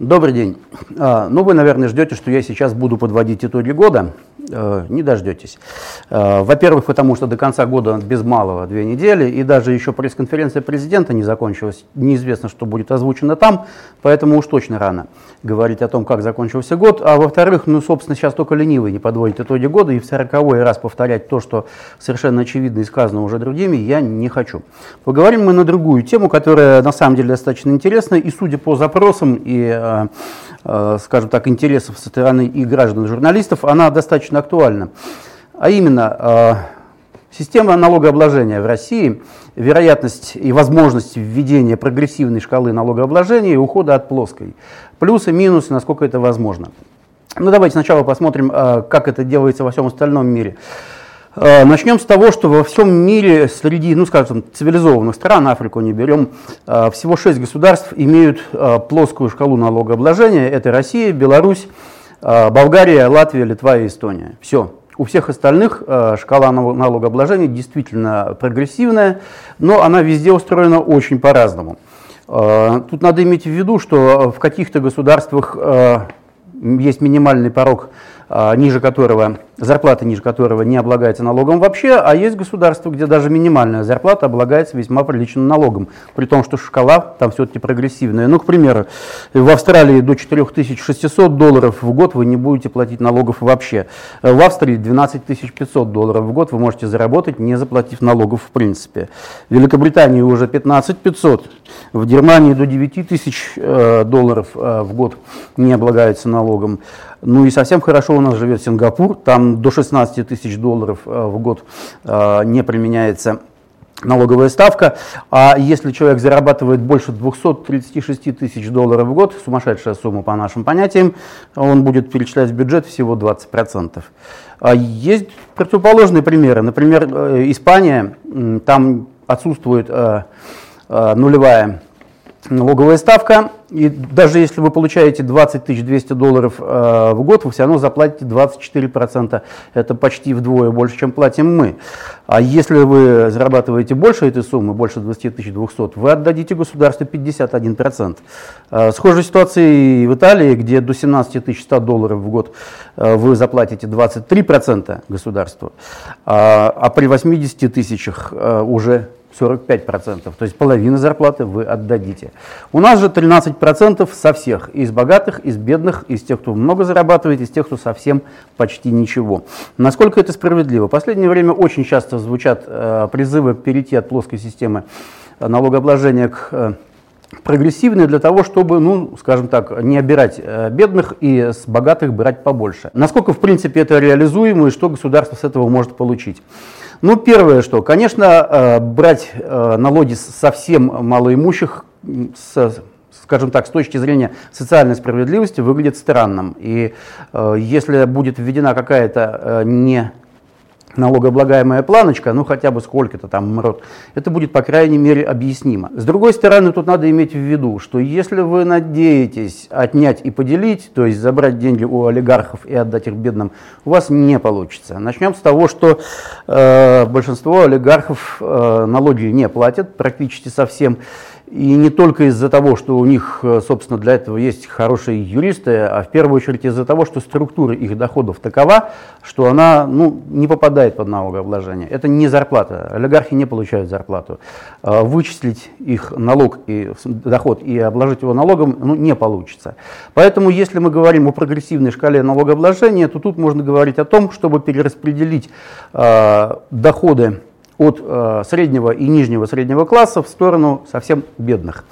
Добрый день. А, ну, вы, наверное, ждете, что я сейчас буду подводить итоги года. Э, не дождетесь. Э, во-первых, потому что до конца года без малого две недели, и даже еще пресс-конференция президента не закончилась. Неизвестно, что будет озвучено там, поэтому уж точно рано говорить о том, как закончился год. А во-вторых, ну, собственно, сейчас только ленивый не подводит итоги года, и в сороковой раз повторять то, что совершенно очевидно и сказано уже другими, я не хочу. Поговорим мы на другую тему, которая на самом деле достаточно интересна, и судя по запросам и, э, скажем так, интересов со стороны и граждан, и журналистов, она достаточно актуальна. А именно, Система налогообложения в России, вероятность и возможность введения прогрессивной шкалы налогообложения и ухода от плоской. Плюсы, минусы, насколько это возможно. Ну давайте сначала посмотрим, а, как это делается во всем остальном мире. А, начнем с того, что во всем мире среди, ну скажем, цивилизованных стран, Африку не берем, всего шесть государств имеют плоскую шкалу налогообложения. Это Россия, Беларусь, Болгария, Латвия, Литва и Эстония. Все. У всех остальных э, шкала налогообложения действительно прогрессивная, но она везде устроена очень по-разному. Э, тут надо иметь в виду, что в каких-то государствах есть минимальный порог а, ниже которого, зарплата ниже которого не облагается налогом вообще, а есть государства, где даже минимальная зарплата облагается весьма приличным налогом, при том, что шкала там все-таки прогрессивная. Ну, к примеру, в Австралии до 4600 долларов в год вы не будете платить налогов вообще. В Австралии 12500 долларов в год вы можете заработать, не заплатив налогов в принципе. В Великобритании уже 15500, в Германии до 9000 э, долларов э, в год не облагается налогом. Ну и совсем хорошо у нас живет Сингапур, там до 16 тысяч долларов э, в год э, не применяется налоговая ставка, а если человек зарабатывает больше 236 тысяч долларов в год, сумасшедшая сумма по нашим понятиям, он будет перечислять в бюджет всего 20%. А есть противоположные примеры. Например, э, Испания, там отсутствует нулевая налоговая ставка, и даже если вы получаете 20 200 долларов э, в год, вы все равно заплатите 24%. Это почти вдвое больше, чем платим мы. А если вы зарабатываете больше этой суммы, больше 20 200, вы отдадите государству 51%. Э, схожая ситуация и в Италии, где до 17 100 долларов в год э, вы заплатите 23% государству, а, а при 80 тысячах э, уже 45%, то есть половину зарплаты вы отдадите. У нас же 13% со всех, из богатых, из бедных, из тех, кто много зарабатывает, из тех, кто совсем почти ничего. Насколько это справедливо? В последнее время очень часто звучат э, призывы перейти от плоской системы налогообложения к э, прогрессивные для того, чтобы, ну, скажем так, не обирать э, бедных и с богатых брать побольше. Насколько, в принципе, это реализуемо и что государство с этого может получить? Ну, первое, что, конечно, э, брать э, налоги совсем малоимущих, с, скажем так, с точки зрения социальной справедливости выглядит странным. И если будет введена какая-то не налогооблагаемая планочка, ну хотя бы сколько-то там мрот, это будет, по крайней мере, объяснимо. С другой стороны, тут надо иметь в виду, что если вы надеетесь отнять и поделить, то есть забрать деньги у олигархов и отдать их бедным, у вас не получится. Начнем с того, что э, большинство олигархов э, налоги не платят практически совсем. И не только из-за того, что у них, э, собственно, для этого есть хорошие юристы, а в первую очередь из-за того, что структура их доходов такова, что она ну, не попадает под налогообложение. Это не зарплата. Олигархи не получают зарплату. А вычислить их налог и доход и обложить его налогом ну, не получится. Поэтому, если мы говорим о прогрессивной шкале налогообложения, то тут можно говорить о том, чтобы перераспределить э, доходы от э, среднего и нижнего среднего класса в сторону совсем бедных.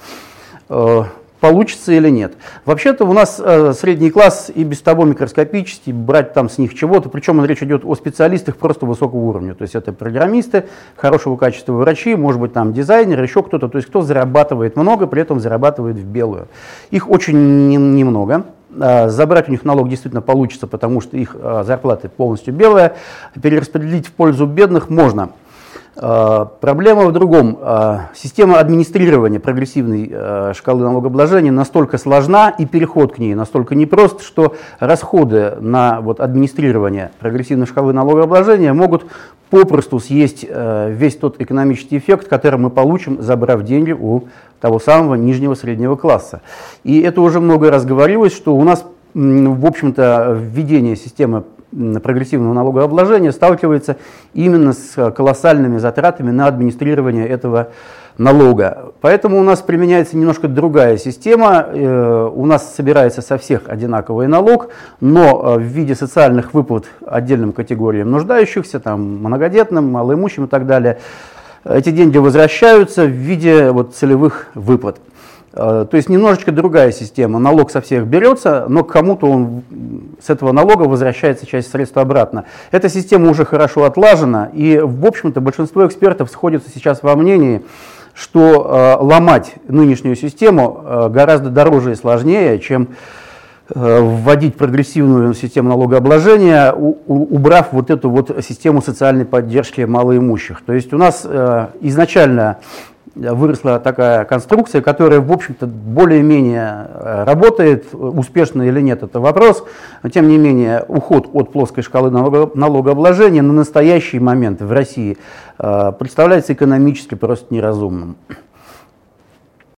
Получится или нет. Вообще-то у нас э, средний класс и без того микроскопический, брать там с них чего-то, причем речь идет о специалистах просто высокого уровня. То есть это программисты, хорошего качества врачи, может быть там дизайнер, еще кто-то, то есть кто зарабатывает много, при этом зарабатывает в белую. Их очень немного. Э, забрать у них налог действительно получится, потому что их э, зарплаты полностью белые. Перераспределить в пользу бедных можно. Э, проблема в другом. Э, система администрирования прогрессивной э, шкалы налогообложения настолько сложна и переход к ней настолько непрост, что расходы на вот, администрирование прогрессивной шкалы налогообложения могут попросту съесть весь тот экономический эффект, который мы получим, забрав деньги у того самого нижнего среднего класса. И это уже много раз говорилось, что у нас, в общем-то, введение системы прогрессивного налогообложения сталкивается именно с колоссальными затратами на администрирование этого налога. Поэтому у нас применяется немножко другая система. Э, у нас собирается со всех одинаковый налог, но э, в виде социальных выплат отдельным категориям нуждающихся, там, многодетным, малоимущим и так далее, эти деньги возвращаются в виде вот, целевых выплат. Э, то есть немножечко другая система. Налог со всех берется, но кому-то он с этого налога возвращается часть средств обратно. Эта система уже хорошо отлажена, и, в общем-то, большинство экспертов сходятся сейчас во мнении, что э, ломать нынешнюю систему э, гораздо дороже и сложнее, чем э, вводить прогрессивную систему налогообложения, убрав вот эту вот систему социальной поддержки малоимущих. То есть у нас э, изначально выросла такая конструкция, которая, в общем-то, более-менее э, работает, успешно или нет, это вопрос. Но, тем не менее, уход от плоской шкалы налогообложения на настоящий момент в России э, представляется экономически просто неразумным.